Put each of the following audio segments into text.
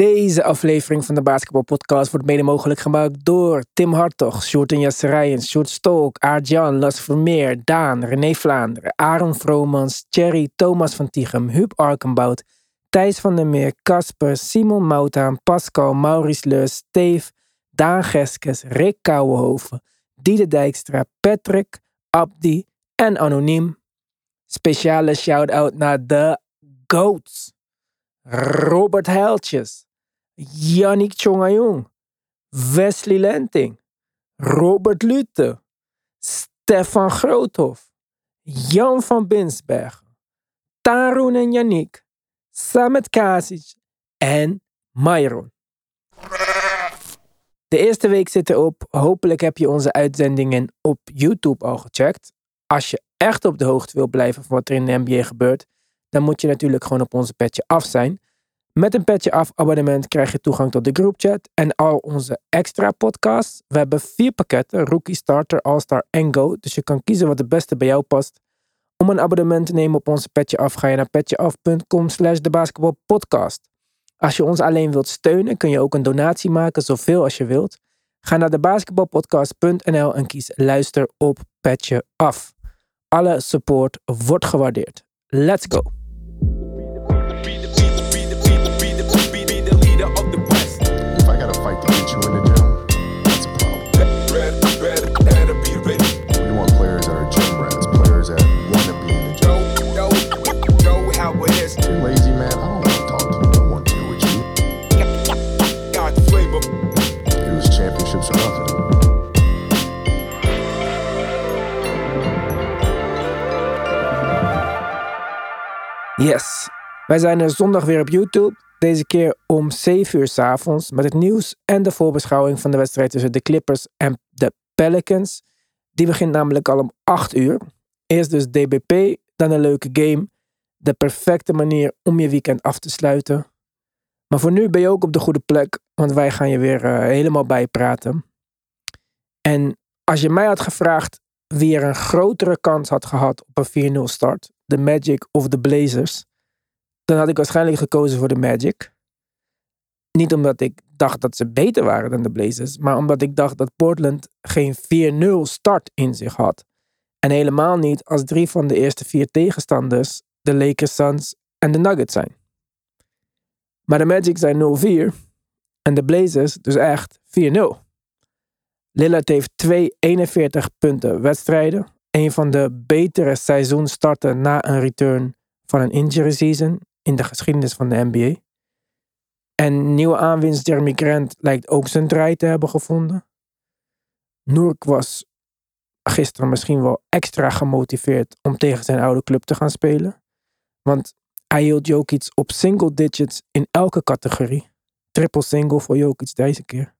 Deze aflevering van de Basketball Podcast wordt mede mogelijk gemaakt door Tim Hartog, Sjoerd en Jasserijen, Sjoerd Stolk, Aart-Jan, Las Vermeer, Daan, René Vlaanderen, Aaron Vromans, Thierry, Thomas van Tichem, Huub Arkenbout, Thijs van der Meer, Casper, Simon Moutaan, Pascal, Maurice Leus, Steve, Daan Geskes, Rick Kouwenhoven, Diede Dijkstra, Patrick, Abdi en Anoniem. Speciale shout-out naar de GOATs. Robert Heiltjes, Yannick Chongayong, Wesley Lenting, Robert Lute, Stefan Groothof, Jan van Binsbergen, Tarun en Yannick, Samet Kasic en Myron. De eerste week zit erop. Hopelijk heb je onze uitzendingen op YouTube al gecheckt. Als je echt op de hoogte wil blijven van wat er in de NBA gebeurt, dan moet je natuurlijk gewoon op onze petje af zijn. Met een petje af abonnement krijg je toegang tot de groupchat en al onze extra podcasts. We hebben vier pakketten, Rookie, Starter, All-Star en Go. Dus je kan kiezen wat het beste bij jou past. Om een abonnement te nemen op onze petje af, ga je naar petjeaf.com slash de. Als je ons alleen wilt steunen, kun je ook een donatie maken, zoveel als je wilt. Ga naar debasketbalpodcast.nl en kies luister op petje af. Alle support wordt gewaardeerd. Let's go! Yes, wij zijn er zondag weer op YouTube. Deze keer om 7 uur 's avonds met het nieuws en de voorbeschouwing van de wedstrijd tussen de Clippers en de Pelicans. Die begint namelijk al om 8 uur. Eerst dus DBP, dan een leuke game. De perfecte manier om je weekend af te sluiten. Maar voor nu ben je ook op de goede plek, want wij gaan je weer eh, helemaal bijpraten. En als je mij had gevraagd wie er een grotere kans had gehad op een 4-0 start, de Magic of de Blazers, dan had ik waarschijnlijk gekozen voor de Magic. Niet omdat ik dacht dat ze beter waren dan de Blazers, maar omdat ik dacht dat Portland geen 4-0 start in zich had. En helemaal niet als drie van de eerste vier tegenstanders de Lakers, Suns en de Nuggets zijn. Maar de Magic zijn 0-4 en de Blazers dus echt 4-0. Lillard heeft twee 41 punten wedstrijden. Een van de betere seizoenstarten na een return van een injury season in de geschiedenis van de NBA. En nieuwe aanwinst Jeremy Grant lijkt ook zijn draai te hebben gevonden. Noork was gisteren misschien wel extra gemotiveerd om tegen zijn oude club te gaan spelen. Want hij hield Jokic op single digits in elke categorie. Triple single voor Jokic deze keer.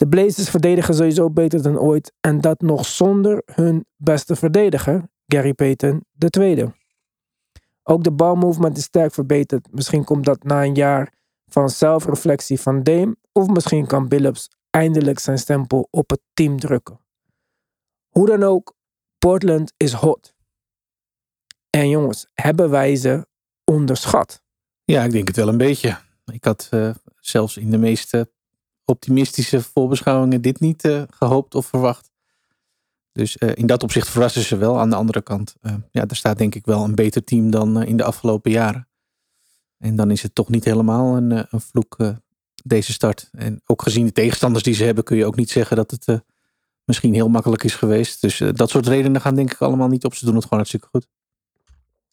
De Blazers verdedigen sowieso beter dan ooit. En dat nog zonder hun beste verdediger, Gary Payton, tweede. Ook de balmovement is sterk verbeterd. Misschien komt dat na een jaar van zelfreflectie van Dame. Of misschien kan Billups eindelijk zijn stempel op het team drukken. Hoe dan ook, Portland is hot. En jongens, hebben wij ze onderschat? Ja, ik denk het wel een beetje. Ik had eh, zelfs in de meeste optimistische voorbeschouwingen dit niet eh, gehoopt of verwacht. Dus eh, in dat opzicht verrassen ze wel. Aan de andere kant, eh, ja, er staat denk ik wel een beter team dan in de afgelopen jaren. En dan is het toch niet helemaal een, een vloek, deze start. En ook gezien de tegenstanders die ze hebben, kun je ook niet zeggen dat het misschien heel makkelijk is geweest. Dus dat soort redenen gaan denk ik allemaal niet op. Ze doen het gewoon hartstikke goed.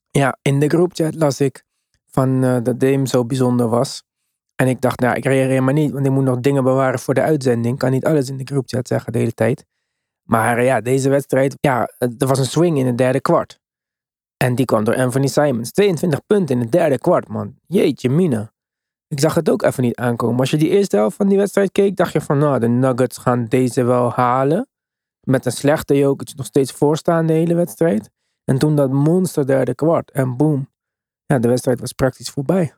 Ja, in de groupchat las ik van dat Dame zo bijzonder was. En ik dacht, nou, ik reageer maar niet, want ik moet nog dingen bewaren voor de uitzending. Ik kan niet alles in de groupchat zeggen de hele tijd. Maar eh, ja, deze wedstrijd, ja, er was een swing in het derde kwart. En die kwam door Anthony Simons. 22 punten in het derde kwart, man. Jeetje, mina. Ik zag het ook even niet aankomen. Als je die eerste helft van die wedstrijd keek, dacht je van, nou, de Nuggets gaan deze wel halen. Met een slechte Jokic nog steeds voorstaan de hele wedstrijd. En toen dat monster derde kwart. En boom. Ja, de wedstrijd was praktisch voorbij.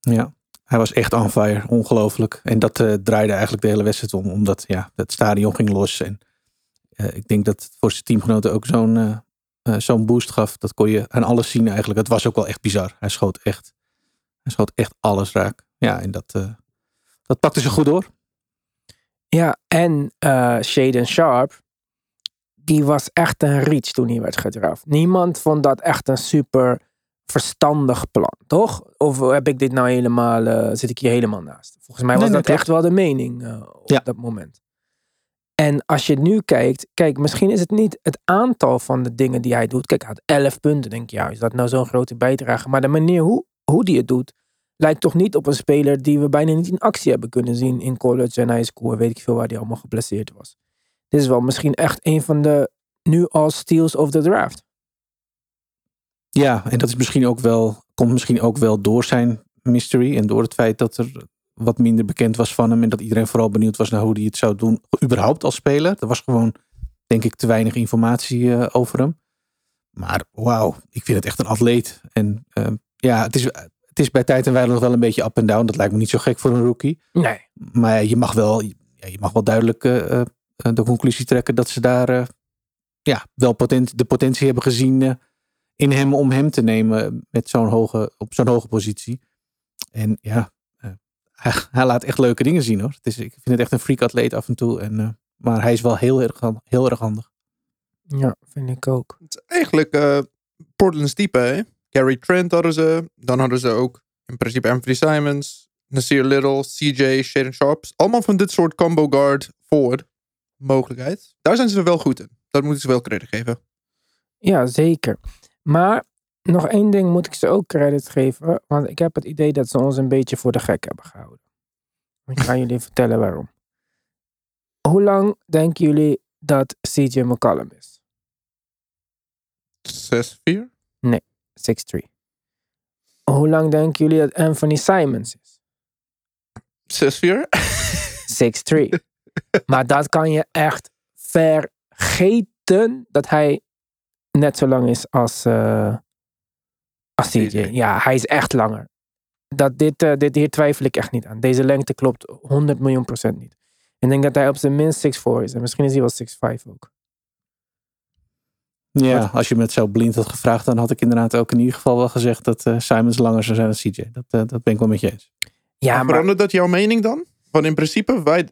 Ja, hij was echt on fire. Ongelooflijk. En dat eh, draaide eigenlijk de hele wedstrijd om. Omdat ja, het stadion ging los. En eh, ik denk dat het voor zijn teamgenoten ook zo'n eh, zo'n boost gaf. Dat kon je aan alles zien eigenlijk. Het was ook wel echt bizar. Hij schoot echt, hij schoot echt alles raak. ja, en dat, uh, dat pakte ze goed door. Ja, en uh, Shaden Sharp, die was echt een reach toen hij werd gedraft. Niemand vond dat echt een super verstandig plan, toch? Of heb ik dit nou helemaal, uh, zit ik hier helemaal naast? Volgens mij was dat echt wel de mening uh, op ja. dat moment. En als je nu kijkt, kijk, misschien is het niet het aantal van de dingen die hij doet. Kijk, hij had 11 punten, denk je, ja, is dat nou zo'n grote bijdrage? Maar de manier hoe, hoe die het doet, lijkt toch niet op een speler die we bijna niet in actie hebben kunnen zien in college en high school. Weet ik veel waar hij allemaal geblesseerd was. Dit is wel misschien echt een van de nu al steals of the draft. Ja, en dat is misschien ook wel, komt misschien ook wel door zijn mystery en door het feit dat er wat minder bekend was van hem en dat iedereen vooral benieuwd was naar hoe hij het zou doen, überhaupt als speler. Er was gewoon, denk ik, te weinig informatie uh, over hem. Maar wauw, ik vind het echt een atleet. En uh, ja, het is, het is bij tijd en wijle nog wel een beetje up en down. Dat lijkt me niet zo gek voor een rookie. Nee. Maar je mag wel, ja, je mag wel duidelijk uh, de conclusie trekken dat ze daar ja, wel potent, de potentie hebben gezien in hem om hem te nemen met zo'n hoge, op zo'n hoge positie. En ja, hij, hij, laat echt leuke dingen zien hoor. Het is, ik vind het echt een freak atleet af en toe. En, uh, maar hij is wel heel erg, heel erg handig. Ja, vind ik ook. Het is eigenlijk uh, Portland's type hè. Gary Trent hadden ze. Dan hadden ze ook in principe Anthony Simons, Nasir Little, CJ, Shaden Sharps. Allemaal van dit soort combo guard forward mogelijkheid. Daar zijn ze wel goed in. Dat moet ik ze wel credit geven. Ja, zeker. Maar nog één ding moet ik ze ook credit geven. Want ik heb het idee dat ze ons een beetje voor de gek hebben gehouden. Ik ga jullie vertellen waarom. Hoe lang denken jullie dat CJ McCollum is? 6-4? Nee, 6-3. Hoe lang denken jullie dat Anthony Simons is? 6-4? 6-3. maar dat kan je echt vergeten dat hij net zo lang is als, uh, als CJ. Ja, hij is echt langer. Dat dit, uh, dit, hier twijfel ik echt niet aan. Deze lengte klopt 100 miljoen procent niet. Ik denk dat hij op zijn minst 6'4 is. En misschien is hij wel 6'5 ook. Ja, als je me het zo blind had gevraagd, dan had ik inderdaad ook in ieder geval wel gezegd dat uh, Simons langer zou zijn dan CJ. Dat, uh, dat ben ik wel met je eens. Ja, maar... Verandert dat jouw mening dan? Want in principe, wij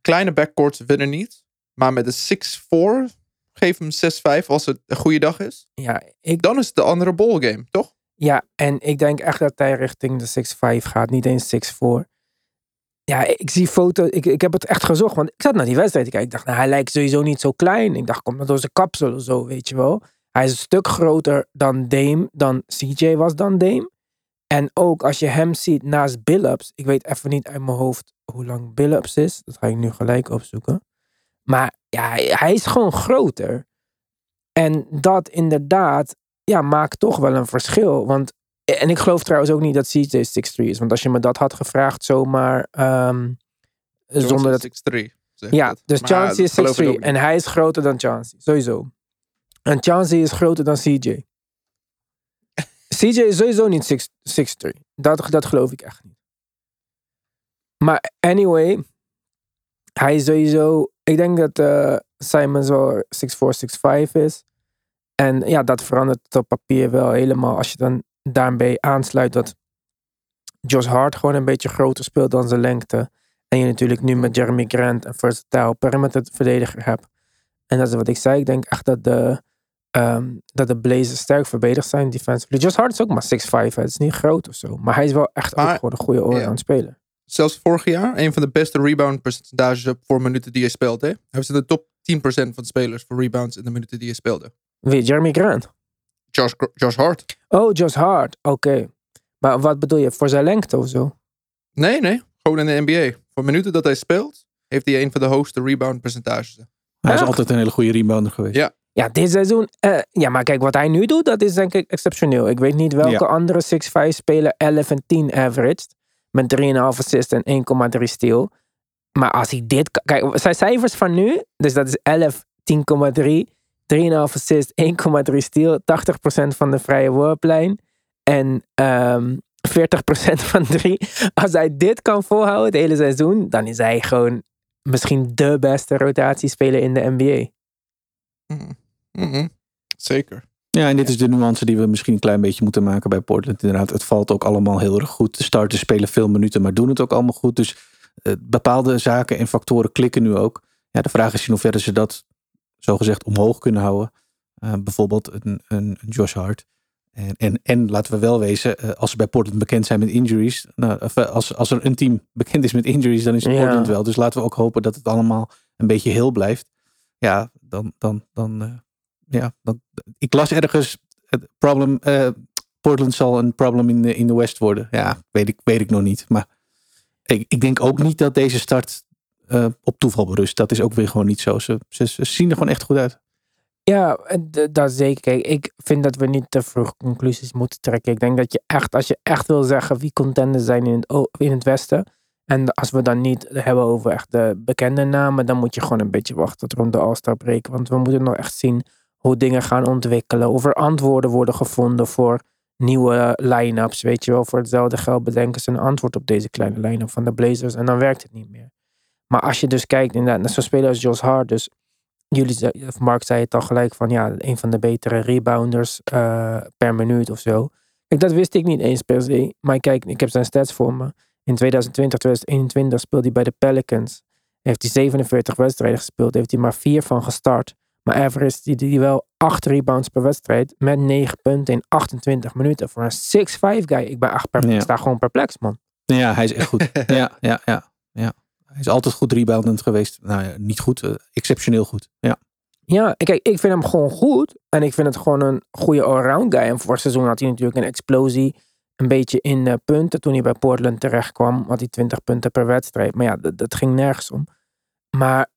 kleine backcourts winnen niet. Maar met de 6'4 geef hem 6-5 als het een goede dag is. Ja, ik... Dan is het de andere ballgame, toch? Ja, en ik denk echt dat hij richting de 6-5 gaat, niet eens 6-4. Ja, ik zie foto's. Ik, ik heb het echt gezocht, want ik zat naar die wedstrijd te kijken. Ik dacht, nou, hij lijkt sowieso niet zo klein. Ik dacht, komt dat door zijn kapsel of zo, weet je wel. Hij is een stuk groter dan Dame, dan CJ was dan Dame. En ook als je hem ziet naast Billups. Ik weet even niet uit mijn hoofd hoe lang Billups is. Dat ga ik nu gelijk opzoeken. Maar ja, hij is gewoon groter. En dat inderdaad ja, maakt toch wel een verschil. Want, en ik geloof trouwens ook niet dat CJ 6'3 is. Want als je me dat had gevraagd zomaar um, zonder dat... 6'3. Ja, dus Chauncey is 6'3. En hij is groter dan Chauncey, sowieso. En Chauncey is groter dan CJ. CJ is sowieso niet 6'3. Dat, dat geloof ik echt niet. Maar anyway, hij is sowieso ik denk dat uh, Simons wel 6'4, 6'5 is. En ja, dat verandert op papier wel helemaal. Als je dan daarbij aansluit dat Josh Hart gewoon een beetje groter speelt dan zijn lengte. En je natuurlijk nu met Jeremy Grant een versatile perimeter verdediger hebt. En dat is wat ik zei. Ik denk echt dat de, um, dat de Blazers sterk verbeterd zijn defensively. Josh Hart is ook maar 6'5. Het is niet groot of zo. Maar hij is wel echt maar, ook gewoon een goede all-round speler zelfs vorig jaar een van de beste rebound percentages voor minuten die hij speelt. Hè? Hij was in de top 10% van de spelers voor rebounds in de minuten die hij speelde. Wie, Jeremy Grant? Josh, Josh Hart. Oh, Josh Hart. Oké. Maar wat bedoel je? Voor zijn lengte of zo? Nee, nee. Gewoon in de NBA. Voor minuten dat hij speelt, heeft hij een van de hoogste rebound percentages. Hij is altijd een hele goede rebounder geweest. Ja. Ja, dit seizoen. Uh, ja, maar kijk, wat hij nu doet, dat is denk ik exceptioneel. Ik weet niet welke ja. andere 6'5 speler 11 en 10 averaged met 3,5 assist en 1,3 steal. Maar als hij dit... Kijk, zijn cijfers van nu, dus dat is 11, 10,3, 3,5 assist, 1,3 steal, 80% van de vrije worplijn en um, ehm, 40% van 3. Als hij dit kan volhouden het hele seizoen, dan is hij gewoon misschien de beste rotatiespeler in de NBA. Mm -hmm. Zeker. Ja, en dit is de nuance die we misschien een klein beetje moeten maken bij Portland. Inderdaad, het valt ook allemaal heel erg goed. De starters spelen veel minuten, maar doen het ook allemaal goed. Dus eh, bepaalde zaken en factoren klikken nu ook. Ja, de vraag is in hoeverre ze dat zogezegd omhoog kunnen houden. Eh, bijvoorbeeld een, een, een Josh Hart. En, en, en laten we wel wezen, eh, als ze bij Portland bekend zijn met injuries. Nou, als, als er een team bekend is met injuries, dan is het Ja. Portland wel. Dus laten we ook hopen dat het allemaal een beetje heel blijft. Ja, dan, dan, dan, ja, ik las ergens het problem. eh, Portland zal een problem in de, in de West worden. Ja, weet ik, weet ik nog niet. Maar ik, ik denk ook niet dat deze start eh, op toeval berust. Dat is ook weer gewoon niet zo. Ze, ze, zien er gewoon echt goed uit. Ja, dat zeker. Ik vind dat we niet te vroeg conclusies moeten trekken. Ik denk dat je echt, als je echt wil zeggen wie contenders zijn in het, in het Westen. En als we dan niet hebben over echt de bekende namen, dan moet je gewoon een beetje wachten tot rond de All-Star break. Want we moeten nog echt zien hoe dingen gaan ontwikkelen. Of er antwoorden worden gevonden voor nieuwe line-ups. Weet je wel, voor hetzelfde geld bedenken ze een antwoord op deze kleine line-up van de Blazers. En dan werkt het niet meer. Maar als je dus kijkt inderdaad naar zo'n speler als Josh Hart. Dus jullie, of Mark zei het al gelijk van ja, een van de betere rebounders eh, per minuut of zo. Kijk, dat wist ik niet eens per se. Maar kijk, ik heb zijn stats voor me. In 2020, 2021 speelde hij bij de Pelicans. Heeft hij 47 wedstrijden gespeeld. Heeft hij maar 4 van gestart. Maar average die hij wel 8 rebounds per wedstrijd. Met 9 punten in 28 minuten. Voor een 6'5 guy. Ik ben echt per, Ja. ik sta gewoon perplex, man. Ja, hij is echt goed. ja, ja, ja, ja. Hij is altijd goed reboundend geweest. Nou ja, niet goed, eh, exceptioneel goed. Ja. Ja, kijk, ik vind hem gewoon goed. En ik vind het gewoon een goede allround guy. En vorig seizoen had hij natuurlijk een explosie. Een beetje in eh, punten. Toen hij bij Portland terecht kwam, had hij 20 punten per wedstrijd. Maar ja, dat, dat ging nergens om. Maar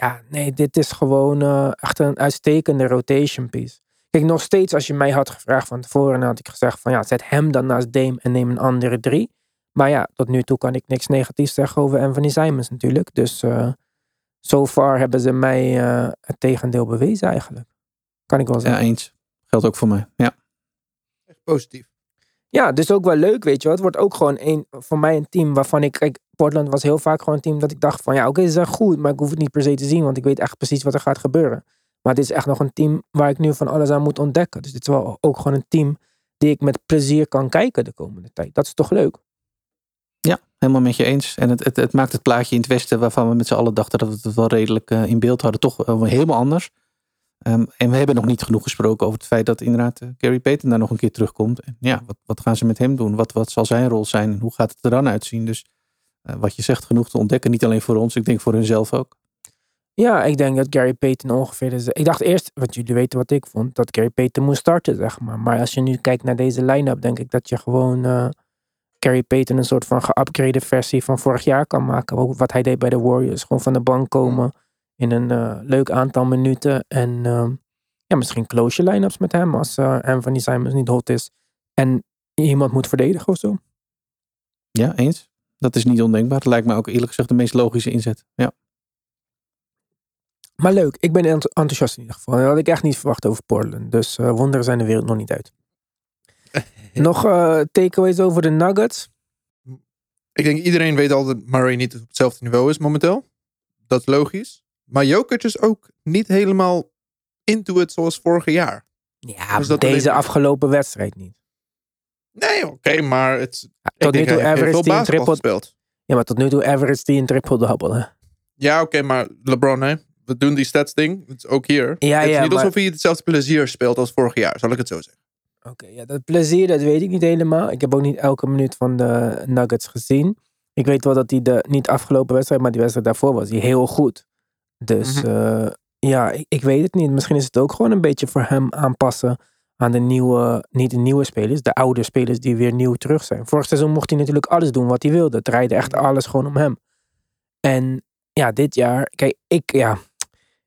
ja, nee, dit is gewoon eh, echt een uitstekende rotation piece. Kijk, nog steeds als je mij had gevraagd van tevoren, dan had ik gezegd van ja, zet hem dan naast Dame en neem een andere drie. Maar ja, tot nu toe kan ik niks negatiefs zeggen over Anthony Simons natuurlijk. Dus eh so far hebben ze mij eh, het tegendeel bewezen eigenlijk. Kan ik wel ja, zeggen. eens. Geldt ook voor mij. Ja. Echt positief. Ja, dus ook wel leuk, weet je wel. Het wordt ook gewoon een, voor mij een team waarvan ik... Kijk, Portland was heel vaak gewoon een team dat ik dacht van... Ja, oké, ze zijn goed, maar ik hoef het niet per se te zien. Want ik weet echt precies wat er gaat gebeuren. Maar dit is echt nog een team waar ik nu van alles aan moet ontdekken. Dus dit is wel ook gewoon een team die ik met plezier kan kijken de komende tijd. Dat is toch leuk? ja, helemaal met je eens. En het, het, het maakt het plaatje in het Westen, waarvan we met z'n allen dachten dat we het wel redelijk eh, in beeld hadden, toch helemaal anders. Ehm, en we hebben nog niet genoeg gesproken over het feit dat inderdaad eh, Gary Payton daar nog een keer terugkomt. En ja, wat, wat gaan ze met hem doen? Wat, wat zal zijn rol zijn? En hoe gaat het er dan uitzien? Dus eh, wat je zegt, genoeg te ontdekken. Niet alleen voor ons, ik denk voor hunzelf ook. Ja, ik denk dat Gary Payton ongeveer... ik dacht eerst, want jullie weten wat ik vond... dat Gary Payton moest starten, zeg maar. Maar als je nu kijkt naar deze line-up... denk ik dat je gewoon... eh Gary Payton een soort van geupgrade versie van vorig jaar kan maken. Wat hij deed bij de Warriors. Gewoon van de bank komen in een eh, leuk aantal minuten. En ehm, ja, misschien close je line-ups met hem als eh Anthony Simons niet hot is. En iemand moet verdedigen of zo. Ja, eens. Dat is niet ondenkbaar. Het lijkt me ook eerlijk gezegd de meest logische inzet. Ja. Maar leuk, ik ben ent- enthousiast in ieder geval. Dat had ik echt niet verwacht over Portland. Dus eh, wonderen zijn de wereld nog niet uit. Nog eh takeaways over de Nuggets? Ik denk iedereen weet al dat Murray niet op hetzelfde niveau is momenteel. Dat is logisch. Maar Jokic is ook niet helemaal into it zoals vorig jaar. Ja, dat deze alleen afgelopen wedstrijd niet. Nee, oké, maar het, Ja, tot nu toe average die een triple. gespeeld. Ja, maar tot nu toe average die een triple double. Ja, oké, maar LeBron, hè? We doen die stats ding. Het is ook hier. Ja, het is ja, niet maar- alsof hij hetzelfde plezier speelt als vorig jaar, zal ik het zo zeggen. Oké, ja, dat plezier, dat weet ik niet helemaal. Ik heb ook niet elke minuut van de Nuggets gezien. Ik weet wel dat hij de, niet afgelopen wedstrijd, maar die wedstrijd daarvoor was hij heel goed. Dus Mhm. eh, ja, ik, ik weet het niet. Misschien is het ook gewoon een beetje voor hem aanpassen aan de nieuwe, niet de nieuwe spelers, de oude spelers die weer nieuw terug zijn. Vorig seizoen mocht hij natuurlijk alles doen wat hij wilde. Het draaide echt alles gewoon om hem. En ja, dit jaar, kijk, ik, ja,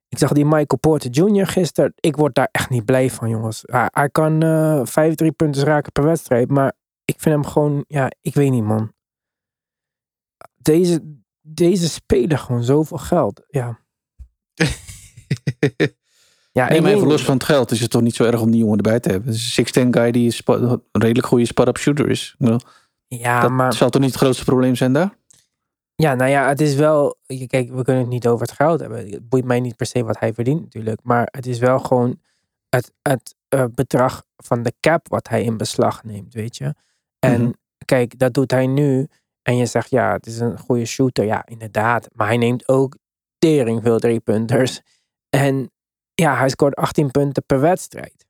ik zag die Michael Porter Jr. gisteren. Ik word daar echt niet blij van, jongens. Hij, hij kan eh vijf, drie punten raken per wedstrijd. Maar ik vind hem gewoon, ja, ik weet niet, man. Deze, deze spelen gewoon zoveel geld. Ja. Ja, Nee, maar even los van het geld is het toch niet zo erg om die jongen erbij te hebben. Het is een 6'10 guy die een redelijk goede spot-up shooter is. Bedoel, Ja, dat maar zal toch niet het grootste probleem zijn daar? Ja, nou ja, het is wel. Kijk, we kunnen het niet over het geld hebben. Het boeit mij niet per se wat hij verdient, natuurlijk. Maar het is wel gewoon. Het, het eh, bedrag van de cap wat hij in beslag neemt, weet je. En Mhm. kijk, dat doet hij nu. En je zegt, ja, het is een goede shooter. Ja, inderdaad. Maar hij neemt ook tering veel driepunters. En ja, hij scoort 18 punten per wedstrijd.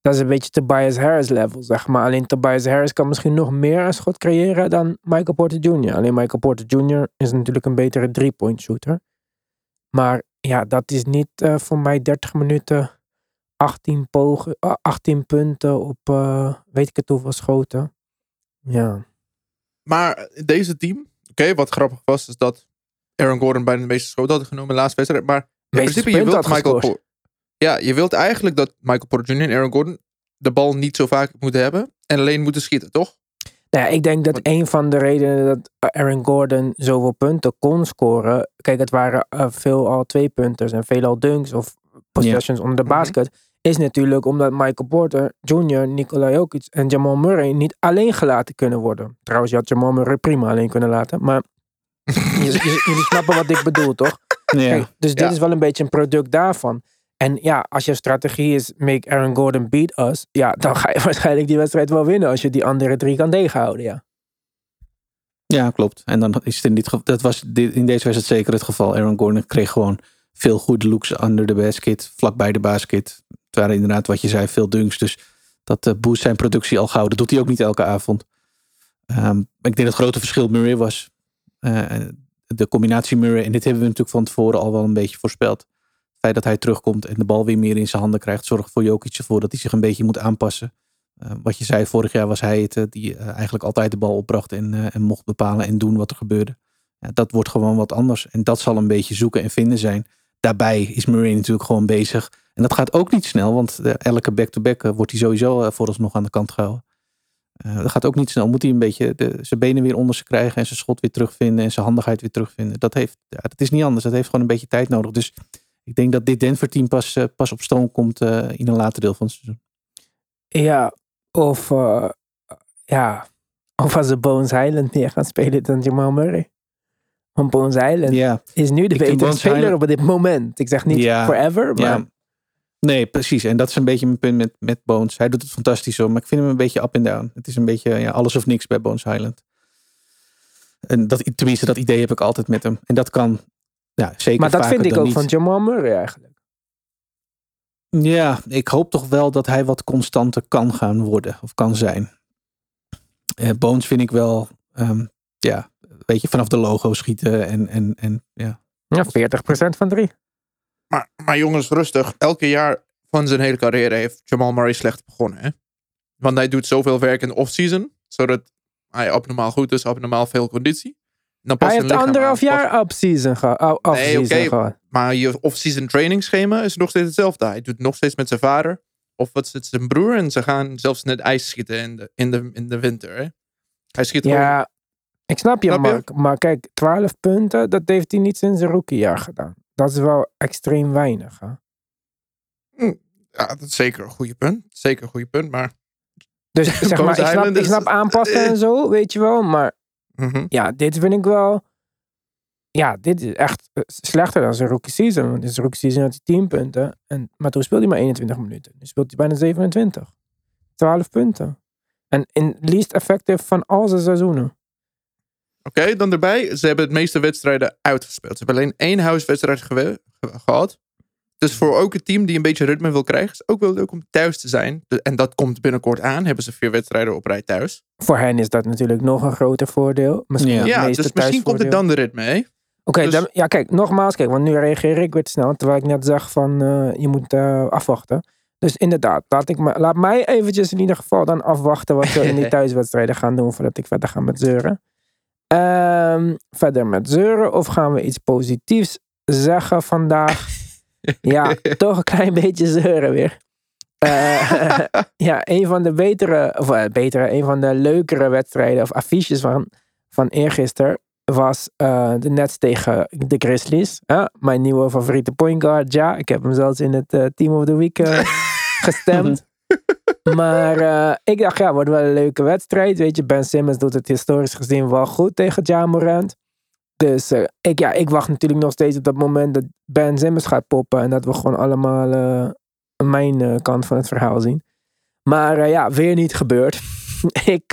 Dat is een beetje Tobias Harris level, zeg maar. Alleen Tobias Harris kan misschien nog meer een schot creëren dan Michael Porter Jr. Alleen Michael Porter Jr. is natuurlijk een betere three-point shooter. Maar ja, dat is niet eh, voor mij 30 minuten 18, pogen, ah, 18 punten op eh, weet ik het hoeveel schoten. Ja. Maar deze team, oké, wat grappig was, is dat Aaron Gordon bijna de meeste schoten had genomen de laatste wedstrijd. Maar in principe, je wilt Michael Ja, je wilt eigenlijk dat Michael Porter Jr. en Aaron Gordon de bal niet zo vaak moeten hebben en alleen moeten schieten, toch? Nou ja, ik denk dat een van de redenen dat Aaron Gordon zoveel punten kon scoren. Kijk, het waren eh, veel al twee punters en veelal dunks of possessions onder de Mhm. basket. Is natuurlijk omdat Michael Porter Jr., Nikola Jokic en Jamal Murray niet alleen gelaten kunnen worden. Trouwens, je had Jamal Murray prima alleen kunnen laten. Maar jullie snappen wat ik bedoel, toch? Ja. Kijk, dus dit Ja. is wel een beetje een product daarvan. En ja, als je strategie is make Aaron Gordon beat us, ja, dan ga je waarschijnlijk die wedstrijd wel winnen als je die andere drie kan tegenhouden, ja. Ja, klopt. En dan is het in dit geval, dat was dit, in deze wedstrijd zeker het geval. Aaron Gordon kreeg gewoon veel goede looks under de basket, vlakbij de basket. Het waren inderdaad wat je zei, veel dunks. Dus dat eh, boost zijn productie al gauw. Dat doet hij ook niet elke avond. Ehm, ik denk dat het grote verschil Murray was. Eh, de combinatie Murray, en dit hebben we natuurlijk van tevoren al wel een beetje voorspeld. Het feit dat hij terugkomt en de bal weer meer in zijn handen krijgt, zorgt voor Jokic ervoor dat hij zich een beetje moet aanpassen. Eh, wat je zei, vorig jaar was hij het eh, die eh, eigenlijk altijd de bal opbracht en, en mocht bepalen en doen wat er gebeurde. Ja, dat wordt gewoon wat anders. En dat zal een beetje zoeken en vinden zijn. Daarbij is Murray natuurlijk gewoon bezig. En dat gaat ook niet snel, want elke back-to-back wordt hij sowieso vooralsnog aan de kant gehouden. Eh, dat gaat ook niet snel. Moet hij een beetje de, zijn benen weer onder zich krijgen en zijn schot weer terugvinden en zijn handigheid weer terugvinden. Dat, heeft, ja, dat is niet anders. Dat heeft gewoon een beetje tijd nodig. Dus ik denk dat dit Denver-team pas, eh, pas op stroom komt eh, in een later deel van het seizoen. Ja, of, ja, of als ze Bones Island meer gaan spelen dan Jamal Murray. Want Bones Island Ja, is nu de betere speler op dit moment. Ik zeg niet forever, maar. Nee, precies. En dat is een beetje mijn punt met, met Bones. Hij doet het fantastisch zo, maar ik vind hem een beetje up en down. Het is een beetje ja, alles of niks bij Bones Highland. En dat, tenminste, dat idee heb ik altijd met hem. En dat kan ja, zeker maar dat vind ik ook niet. van Jamal Murray eigenlijk. Ja, ik hoop toch wel dat hij wat constanter kan gaan worden. Of kan zijn. Eh, Bones vind ik wel, ehm, ja, weet je, vanaf de logo schieten. En, en, en ja, Ja, 40% van drie. Maar, maar jongens, rustig. Elke jaar van zijn hele carrière heeft Jamal Murray slecht begonnen. Hè? Want hij doet zoveel werk in de off-season. Zodat hij abnormaal goed is, abnormaal veel conditie. Dan past Hij heeft anderhalf jaar off-season ge- oh, off-season oké. gehad. Maar je off-season trainingsschema is nog steeds hetzelfde. Hij doet nog steeds met zijn vader. Of wat het, zijn broer. En ze gaan zelfs net ijs schieten in de, in de, in de winter. Hè? Hij schiet gewoon... Ja, ik snap je, Snap je? Mark. Maar kijk, 12 punten, dat heeft hij niet sinds zijn rookiejaar gedaan. Dat is wel extreem weinig. Hè? Ja, dat is zeker een goede punt. Zeker een goede punt. Maar Dus zeg maar, ik snap, ik snap aanpassen en zo, weet je wel. Maar mhm. ja, dit vind ik wel... Ja, dit is echt eh, slechter dan zijn rookie season. Want in zijn rookie season had hij 10 punten. En, maar toen speelde hij maar 21 minuten. Nu speelt hij bijna 27. 12 punten. En in least effective van al zijn seizoenen. Oké, dan erbij. Ze hebben het meeste wedstrijden uitgespeeld. Ze hebben alleen één huiswedstrijd ge- gehad. Dus voor ook een team die een beetje ritme wil krijgen, is het ook wel leuk om thuis te zijn. En dat komt binnenkort aan. Hebben ze vier wedstrijden op rij thuis. Voor hen is dat natuurlijk nog een groter voordeel. Misschien Ja. het Ja, meeste dus misschien komt het dan de ritme, hè? Oké, Dus- ja, kijk, nogmaals, kijk, want nu reageer ik weer te snel, terwijl ik net zag van eh, je moet eh, afwachten. Dus inderdaad, laat, ik me, laat mij eventjes in ieder geval dan afwachten wat we in die thuiswedstrijden gaan doen voordat ik verder ga met zeuren. Ehm, verder met zeuren of gaan we iets positiefs zeggen vandaag? ja, toch een klein beetje zeuren weer. Eh, ja, een van de betere, of eh, betere, een van de leukere wedstrijden of affiches van, van eergisteren was eh, de Nets tegen de Grizzlies. Mijn nieuwe favoriete point guard, ja. Ik heb hem zelfs in het Team of the Week gestemd. Maar eh, ik dacht, ja, wordt wel een leuke wedstrijd. Weet je, Ben Simmons doet het historisch gezien wel goed tegen Ja. Dus eh, ik, ja, ik wacht natuurlijk nog steeds op dat moment dat Ben Simmons gaat poppen. En dat we gewoon allemaal eh, mijn kant van het verhaal zien. Maar ja, weer niet gebeurd. ik,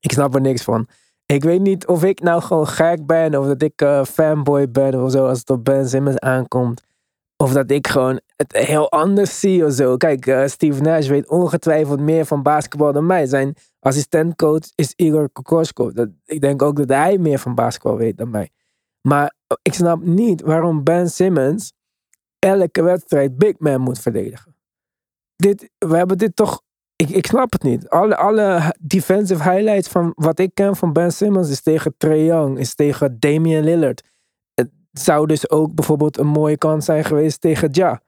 ik snap er niks van. Ik weet niet of ik nou gewoon gek ben. Of dat ik fanboy ben of zo. Als het op Ben Simmons aankomt. Of dat ik gewoon het heel anders zie of zo. Kijk, eh, Steve Nash weet ongetwijfeld meer van basketbal dan mij. Zijn assistentcoach is Igor Kokoschko. Dat, ik denk ook dat hij meer van basketbal weet dan mij. Maar ik snap niet waarom Ben Simmons elke wedstrijd big man moet verdedigen. Dit, we hebben dit toch... Ik, ik snap het niet. Alle, alle defensive highlights van wat ik ken van Ben Simmons is tegen Trae Young, is tegen Damian Lillard. Het zou dus ook bijvoorbeeld een mooie kans zijn geweest tegen Ja.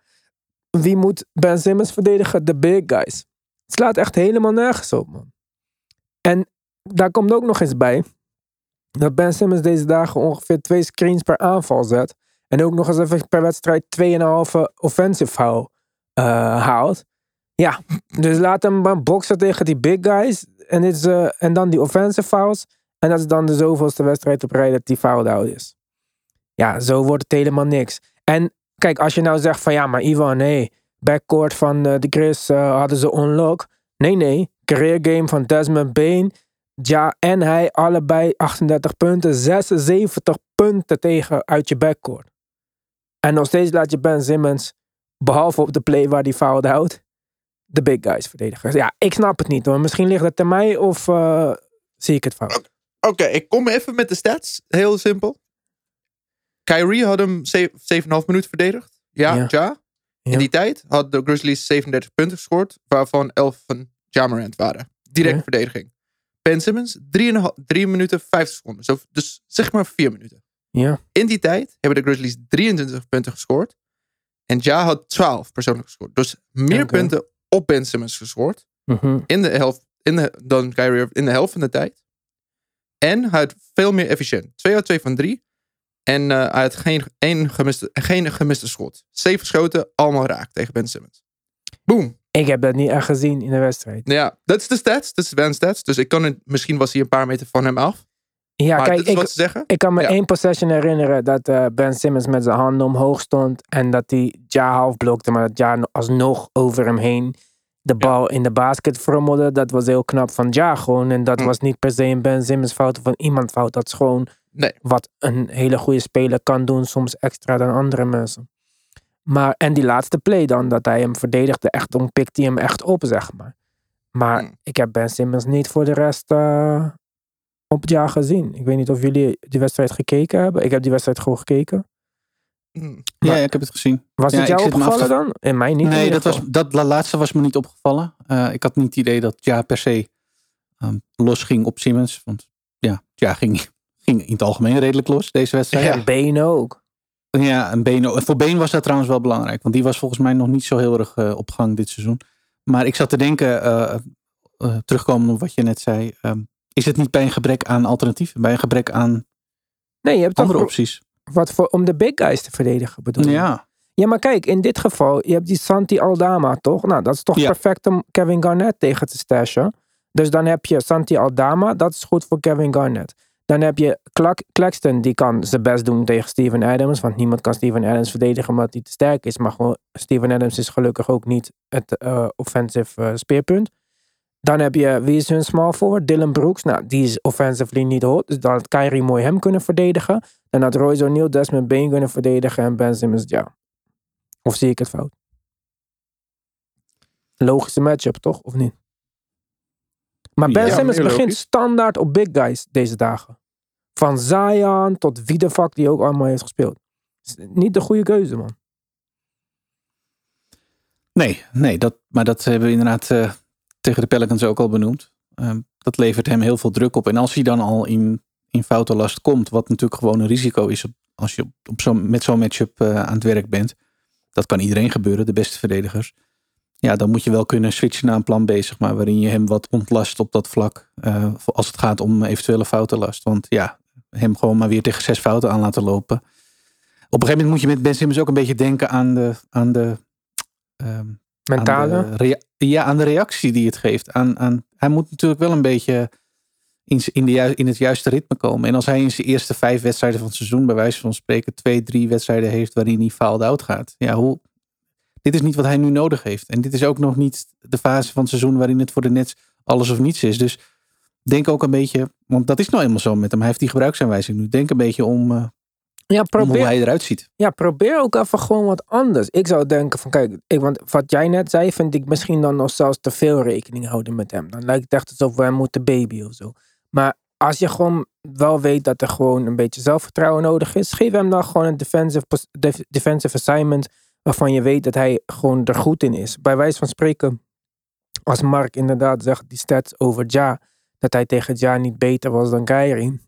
Wie moet Ben Simmons verdedigen? De big guys. Het slaat echt helemaal nergens op, man. En daar komt ook nog eens bij dat Ben Simmons deze dagen ongeveer twee screens per aanval zet. En ook nog eens even per wedstrijd 2,5 offensive foul eh, haalt. Ja, dus laat hem maar boksen tegen die big guys. En, is, eh, en dan die offensive fouls. En dat is dan de zoveelste wedstrijd op rij dat die fouled out is. Ja, zo wordt het helemaal niks. En kijk, als je nou zegt van ja, maar Ivan, nee. Backcourt van eh, de Chris eh, hadden ze unlock. Nee, nee. Career game van Desmond Bain. Ja, en hij allebei 38 punten. 76 punten tegen uit je backcourt. En nog steeds laat je Ben Simmons, behalve op de play waar hij fout houdt, de big guys verdedigen. Ja, ik snap het niet hoor. Misschien ligt het aan mij of eh, zie ik het fout. Oké, ik kom even met de stats. Heel simpel. Kyrie had hem ze- 7,5 minuten verdedigd. Ja, Ja. In die tijd had de Grizzlies 37 punten gescoord, waarvan 11 van Jamarant waren. Direct verdediging. Ben Simmons, 3 minuten 50 seconden. Zo, dus zeg maar 4 minuten. Ja, In die tijd hebben de Grizzlies 23 punten gescoord. En Ja had 12 persoonlijk gescoord. Dus meer punten op Ben Simmons gescoord. mhm. In de helft, in de, dan Kyrie in de helft van de tijd. En hij had veel meer efficiënt. 2 uit 2 van 3. En hij had geen, één gemiste, geen gemiste schot. Zeven schoten, allemaal raak tegen Ben Simmons. Boom. ik heb dat niet echt gezien in de wedstrijd. Ja, dat is de stats. Dat is Ben's stats. Dus ik kan het, misschien was hij een paar meter van hem af. Ja, maar kijk, ik, wat ze zeggen. ik kan me Ja. één possession herinneren dat eh, Ben Simmons met zijn handen omhoog stond. En dat hij Ja half blokte, maar dat Ja alsnog over hem heen de bal in de basket frommelde. Dat was heel knap van Ja gewoon. En dat Hm. was niet per se een Ben Simmons fout of van iemand fout. Dat is gewoon Nee. wat een hele goede speler kan doen, soms extra dan andere mensen. Maar, en die laatste play dan, dat hij hem verdedigde, echt, dan pikt hij hem echt op, zeg maar. Maar Hm. ik heb Ben Simmons niet voor de rest eh, op het jaar gezien. Ik weet niet of jullie die wedstrijd gekeken hebben. Ik heb die wedstrijd gewoon gekeken. Hm. Ja, Maar- ik heb het gezien. Was Ja, het jou af opgevallen dan? In mij niet. nee, dat, was, dat la- laatste was me niet opgevallen. Eh, ik had niet het idee dat ja per se ehm, los ging op Simmons. Want ja, ja ging, ging in het algemeen redelijk los deze wedstrijd. Ja. Ja, En Benen ook. en Beno, voor Been was dat trouwens wel belangrijk. Want die was volgens mij nog niet zo heel erg eh, op gang dit seizoen. Maar ik zat te denken, eh eh, terugkomen op wat je net zei. ehm, is het niet bij een gebrek aan alternatieven? Bij een gebrek aan Nee, je hebt toch andere opties? wat voor, om de big guys te verdedigen bedoel je? Ja, Ja, maar kijk, in dit geval, je hebt die Santi Aldama, toch? Nou, dat is toch Ja. perfect om Kevin Garnett tegen te stashen. Dus dan heb je Santi Aldama, dat is goed voor Kevin Garnett. Dan heb je Clark, Claxton, die kan zijn best doen tegen Steven Adams. Want niemand kan Steven Adams verdedigen omdat hij te sterk is. Maar gewoon, Steven Adams is gelukkig ook niet het eh, offensive eh, speerpunt. Dan heb je, wie is hun small forward? Dylan Brooks. Nou, die is offensively niet hot. Dus dan had Kyrie mooi hem kunnen verdedigen. Dan had Royce O'Neal Desmond Bain kunnen verdedigen. En Ben Simmons, ja. Of zie ik het fout? Logische matchup, toch? Of niet? Maar Ben Ja, Simmons begint standaard op big guys deze dagen. Van Zion tot wie de die ook allemaal heeft gespeeld. Niet de goede keuze, man. Nee, nee dat, maar dat hebben we inderdaad eh, tegen de Pelicans ook al benoemd. Ehm, dat levert hem heel veel druk op. En als hij dan al in, in foutenlast komt, wat natuurlijk gewoon een risico is als je op, op met zo'n matchup eh, aan het werk bent. Dat kan iedereen gebeuren, de beste verdedigers. Ja, dan moet je wel kunnen switchen naar een plan B, zeg maar, waarin je hem wat ontlast op dat vlak. eh, als het gaat om eventuele foutenlast. Want ja, hem gewoon maar weer tegen zes fouten aan laten lopen. Op een gegeven moment moet je met Ben Simmons ook een beetje denken aan de, aan de ehm, Mentale. aan de ja, aan de reactie die het geeft. Aan, aan, hij moet natuurlijk wel een beetje in, in, de, in het juiste ritme komen. En als hij in zijn eerste vijf wedstrijden van het seizoen, bij wijze van spreken, twee, drie wedstrijden heeft waarin hij fouled out gaat. Ja, hoe. dit is niet wat hij nu nodig heeft. En dit is ook nog niet de fase van het seizoen waarin het voor de Nets alles of niets is. Dus denk ook een beetje, want dat is nou eenmaal zo met hem. Hij heeft die gebruiksaanwijzing nu. Denk een beetje om, uh, ja, om probeer, hoe hij eruit ziet. ja, probeer ook even gewoon wat anders. Ik zou denken van, kijk, ik, want wat jij net zei, vind ik misschien dan nog zelfs te veel rekening houden met hem. Dan lijkt het echt alsof we hem moeten baby of zo. Maar als je gewoon wel weet dat er gewoon een beetje zelfvertrouwen nodig is, geef hem dan gewoon een defensive, defensive assignment waarvan je weet dat hij gewoon er goed in is. Bij wijze van spreken, als Mark inderdaad zegt die stats over Ja, dat hij tegen Ja niet beter was dan Kyrie.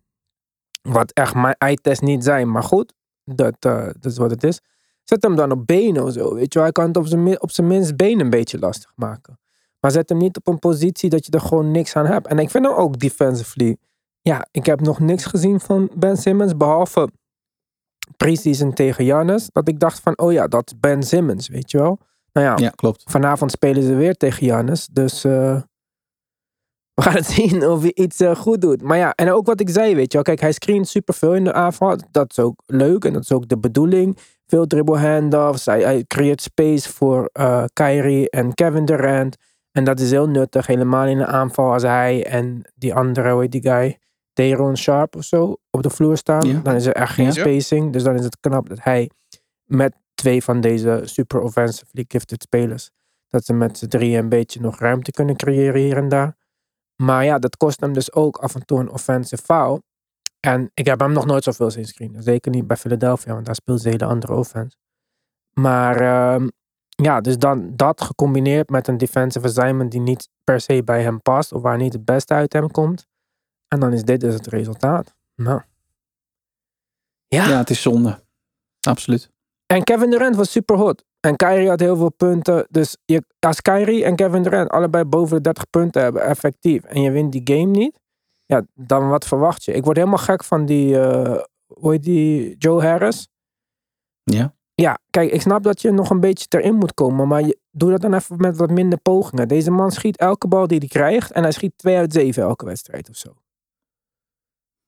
Wat echt mijn eye-test niet zijn, maar goed, dat, eh, dat is wat het is. Zet hem dan op benen of zo, weet je wel. Hij kan het op zijn, op zijn minst benen een beetje lastig maken. Maar zet hem niet op een positie dat je er gewoon niks aan hebt. En ik vind hem ook defensively. Ja, ik heb nog niks gezien van Ben Simmons, behalve preseason tegen Giannis. Dat ik dacht van, oh ja, dat is Ben Simmons, weet je wel. Nou ja, Ja, klopt. vanavond spelen ze weer tegen Giannis. Dus eh, we gaan het zien of hij iets eh, goed doet. Maar ja, en ook wat ik zei, weet je wel. Kijk, hij screent superveel in de aanval. Dat is ook leuk en dat is ook de bedoeling. Veel dribble handoffs. Hij, hij creëert space voor eh Kyrie en Kevin Durant. En dat is heel nuttig, helemaal in de aanval als hij en die andere, hoe heet die guy, Deron Sharp of zo, op de vloer staan. Ja. Dan is er echt geen Ja. spacing. Dus dan is het knap dat hij met twee van deze super offensively gifted spelers, dat ze met z'n drieën een beetje nog ruimte kunnen creëren hier en daar. Maar ja, dat kost hem dus ook af en toe een offensive foul. En ik heb hem nog nooit zoveel zien screenen. Zeker niet bij Philadelphia, want daar speelt ze een hele andere offense. Maar ehm, ja, dus dan dat gecombineerd met een defensive assignment die niet per se bij hem past. Of waar niet het beste uit hem komt. En dan is dit dus het resultaat. Nou. Ja. Ja, het is zonde. Absoluut. En Kevin Durant was super hot. En Kyrie had heel veel punten. Dus je, als Kyrie en Kevin Durant allebei boven de 30 punten hebben, effectief. En je wint die game niet. Ja, dan wat verwacht je? Ik word helemaal gek van die, eh hoe heet die, Joe Harris. Ja. Ja, kijk, ik snap dat je nog een beetje erin moet komen. Maar je, doe dat dan even met wat minder pogingen. Deze man schiet elke bal die hij krijgt. En hij schiet 2 uit 7 elke wedstrijd of zo.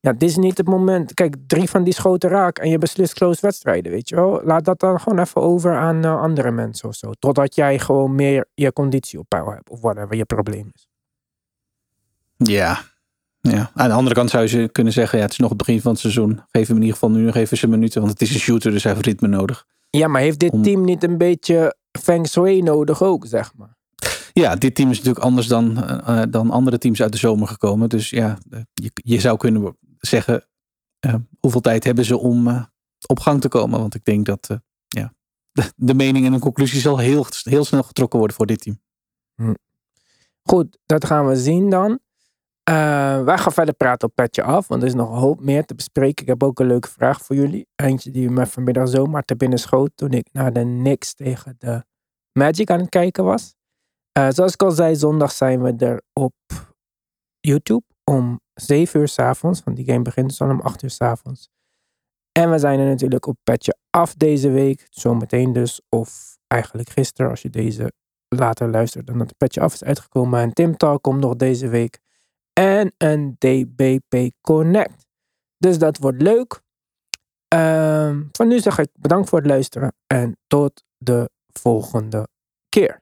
Ja, dit is niet het moment. Kijk, drie van die schoten raak en je beslist close wedstrijden, weet je wel. Laat dat dan gewoon even over aan eh, andere mensen of zo. Totdat jij gewoon meer je conditie op peil hebt. Of whatever je probleem is. Ja. ja. Aan de andere kant zou je kunnen zeggen, ja, het is nog het begin van het seizoen. Geef hem in ieder geval nu nog even zijn minuten, want het is een shooter, dus hij heeft ritme nodig. Ja, maar heeft dit Om- team niet een beetje feng shui nodig ook, zeg maar? Ja, dit team is natuurlijk anders dan, eh, eh, dan andere teams uit de zomer gekomen. Dus ja, je, je zou kunnen zeggen, eh, hoeveel tijd hebben ze om eh, op gang te komen? Want ik denk dat eh, ja, de, mening en de conclusie zal heel, heel snel getrokken worden voor dit team. Goed, dat gaan we zien dan. Wij gaan verder praten op Petje Af, want er is nog een hoop meer te bespreken. Ik heb ook een leuke vraag voor jullie. Eentje die me vanmiddag zomaar te binnen schoot toen ik naar de Knicks tegen de Magic aan het kijken was. Zoals ik al zei, zondag zijn we er op YouTube om 7 uur s'avonds, want die game begint dus al om 8 uur s'avonds. En we zijn er natuurlijk op Petje Af deze week, zometeen dus, of eigenlijk gisteren als je deze later luistert dan dat het petje af is uitgekomen. En Tim Talk komt nog deze week. En een DBP Connect. Dus dat wordt leuk. Ehm, voor nu zeg ik bedankt voor het luisteren. En tot de volgende keer.